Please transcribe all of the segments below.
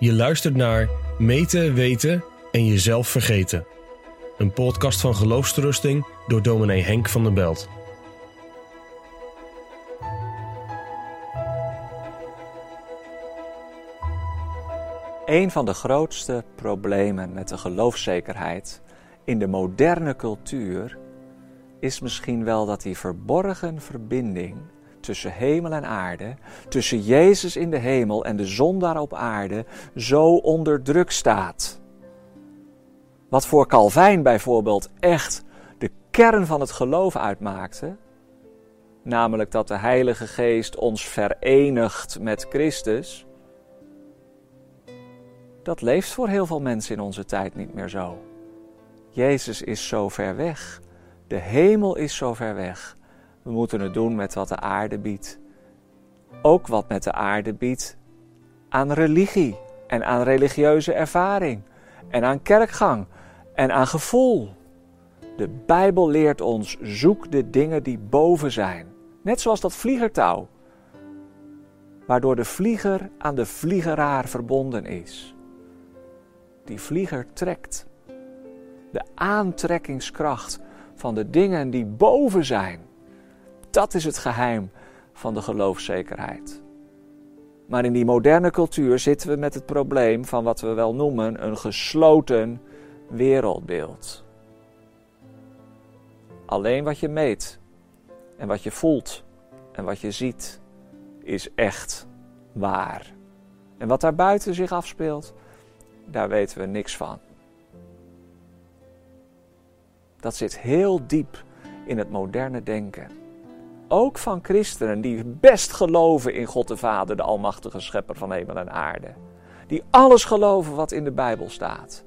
Je luistert naar Meten, Weten en Jezelf Vergeten. Een podcast van geloofsterusting door dominee Henk van der Belt. Een van de grootste problemen met de geloofszekerheid in de moderne cultuur is misschien wel dat die verborgen verbinding tussen hemel en aarde, tussen Jezus in de hemel en de zondaar op aarde, zo onder druk staat. Wat voor Calvijn bijvoorbeeld echt de kern van het geloof uitmaakte, namelijk dat de Heilige Geest ons verenigt met Christus, dat leeft voor heel veel mensen in onze tijd niet meer zo. Jezus is zo ver weg. De hemel is zo ver weg. We moeten het doen met wat de aarde biedt. Ook wat met de aarde biedt aan religie en aan religieuze ervaring en aan kerkgang en aan gevoel. De Bijbel leert ons: zoek de dingen die boven zijn. Net zoals dat vliegertouw, waardoor de vlieger aan de vliegeraar verbonden is. Die vlieger trekt. De aantrekkingskracht van de dingen die boven zijn. Dat is het geheim van de geloofszekerheid. Maar in die moderne cultuur zitten we met het probleem van wat we wel noemen een gesloten wereldbeeld. Alleen wat je meet en wat je voelt en wat je ziet is echt waar. En wat daar buiten zich afspeelt, daar weten we niks van. Dat zit heel diep in het moderne denken. Ook van christenen die best geloven in God de Vader, de Almachtige Schepper van hemel en aarde. Die alles geloven wat in de Bijbel staat.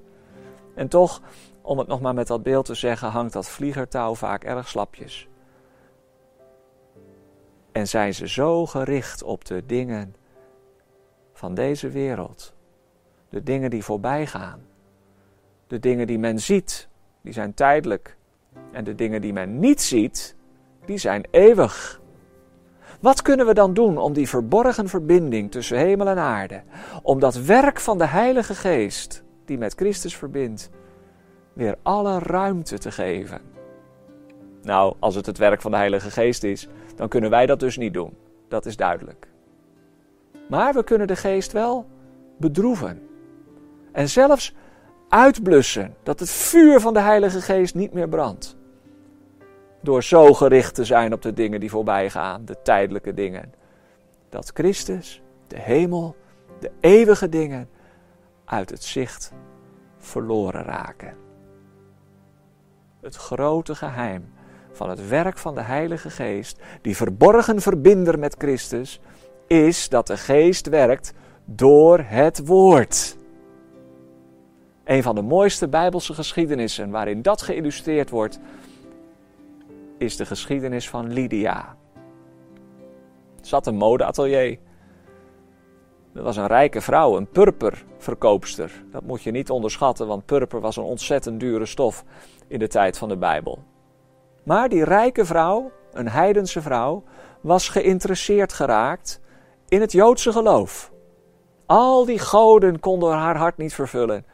En toch, om het nog maar met dat beeld te zeggen, hangt dat vliegertouw vaak erg slapjes. En zijn ze zo gericht op de dingen van deze wereld, de dingen die voorbij gaan, de dingen die men ziet, die zijn tijdelijk, en de dingen die men niet ziet, die zijn eeuwig. Wat kunnen we dan doen om die verborgen verbinding tussen hemel en aarde, om dat werk van de Heilige Geest, die met Christus verbindt, weer alle ruimte te geven? Nou, als het het werk van de Heilige Geest is, dan kunnen wij dat dus niet doen. Dat is duidelijk. Maar we kunnen de Geest wel bedroeven. En zelfs uitblussen, dat het vuur van de Heilige Geest niet meer brandt. Door zo gericht te zijn op de dingen die voorbij gaan, de tijdelijke dingen. Dat Christus, de hemel, de eeuwige dingen uit het zicht verloren raken. Het grote geheim van het werk van de Heilige Geest, die verborgen verbinder met Christus, is dat de Geest werkt door het Woord. Een van de mooiste Bijbelse geschiedenissen waarin dat geïllustreerd wordt, is de geschiedenis van Lydia. Zat een modeatelier. Er was een rijke vrouw, een purperverkoopster. Dat moet je niet onderschatten, want purper was een ontzettend dure stof in de tijd van de Bijbel. Maar die rijke vrouw, een heidense vrouw, was geïnteresseerd geraakt in het Joodse geloof. Al die goden konden haar hart niet vervullen.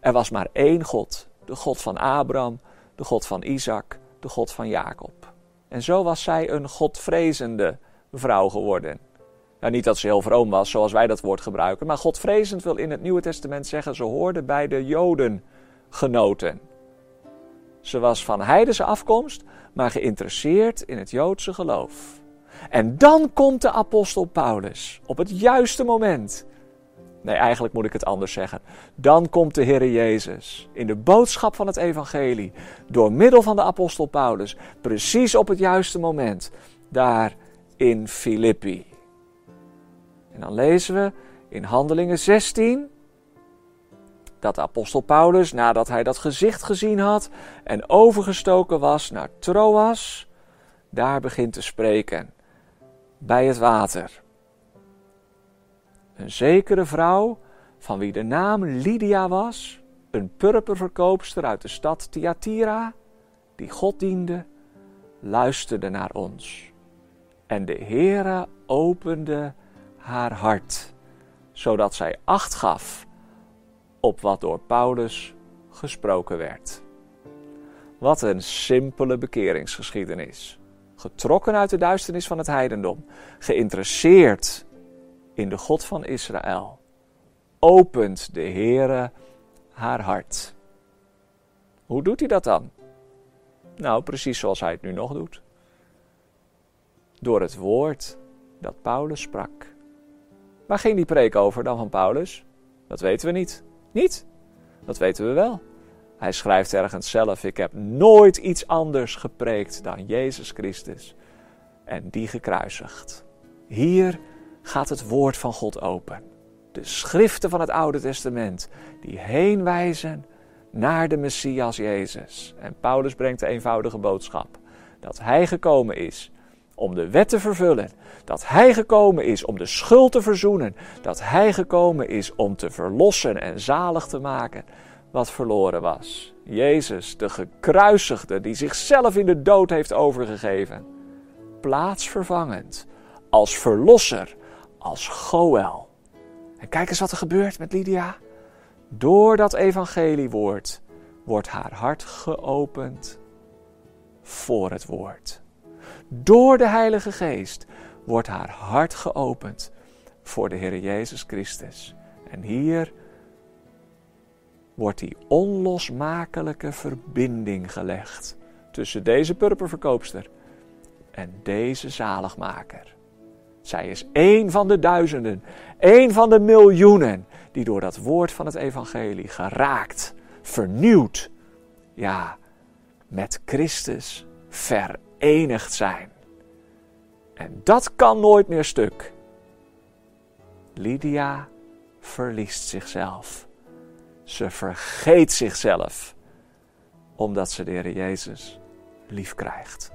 Er was maar één God, de God van Abraham, de God van Isaac, de God van Jacob. En zo was zij een godvrezende vrouw geworden. Nou, niet dat ze heel vroom was, zoals wij dat woord gebruiken, maar godvrezend wil in het Nieuwe Testament zeggen, ze hoorde bij de Joden genoten. Ze was van heidense afkomst, maar geïnteresseerd in het Joodse geloof. En dan komt de apostel Paulus op het juiste moment Nee, eigenlijk moet ik het anders zeggen. Dan komt de Heer Jezus in de boodschap van het Evangelie, door middel van de apostel Paulus, precies op het juiste moment, daar in Filippi. En dan lezen we in Handelingen 16 dat de apostel Paulus, nadat hij dat gezicht gezien had en overgestoken was naar Troas, daar begint te spreken bij het water. Een zekere vrouw, van wie de naam Lydia was, een purperverkoopster uit de stad Thyatira, die God diende, luisterde naar ons. En de Heere opende haar hart, zodat zij acht gaf op wat door Paulus gesproken werd. Wat een simpele bekeringsgeschiedenis. Getrokken uit de duisternis van het heidendom, geïnteresseerd in de God van Israël, opent de Heere haar hart. Hoe doet hij dat dan? Nou, precies zoals hij het nu nog doet. Door het woord dat Paulus sprak. Waar ging die preek over dan van Paulus? Dat weten we niet. Niet? Dat weten we wel. Hij schrijft ergens zelf: Ik heb nooit iets anders gepreekt dan Jezus Christus en die gekruisigd. Hier gaat het woord van God open. De schriften van het Oude Testament die heen wijzen naar de Messias Jezus. En Paulus brengt de eenvoudige boodschap dat hij gekomen is om de wet te vervullen, dat hij gekomen is om de schuld te verzoenen, dat hij gekomen is om te verlossen en zalig te maken wat verloren was. Jezus, de gekruisigde, die zichzelf in de dood heeft overgegeven, plaatsvervangend, als verlosser, als Goel. En kijk eens wat er gebeurt met Lydia. Door dat evangeliewoord wordt haar hart geopend voor het woord. Door de Heilige Geest wordt haar hart geopend voor de Heer Jezus Christus. En hier wordt die onlosmakelijke verbinding gelegd tussen deze purperverkoopster en deze zaligmaker. Zij is één van de duizenden, één van de miljoenen die door dat woord van het evangelie geraakt, vernieuwd, ja, met Christus verenigd zijn. En dat kan nooit meer stuk. Lydia verliest zichzelf. Ze vergeet zichzelf, omdat ze de Heer Jezus lief krijgt.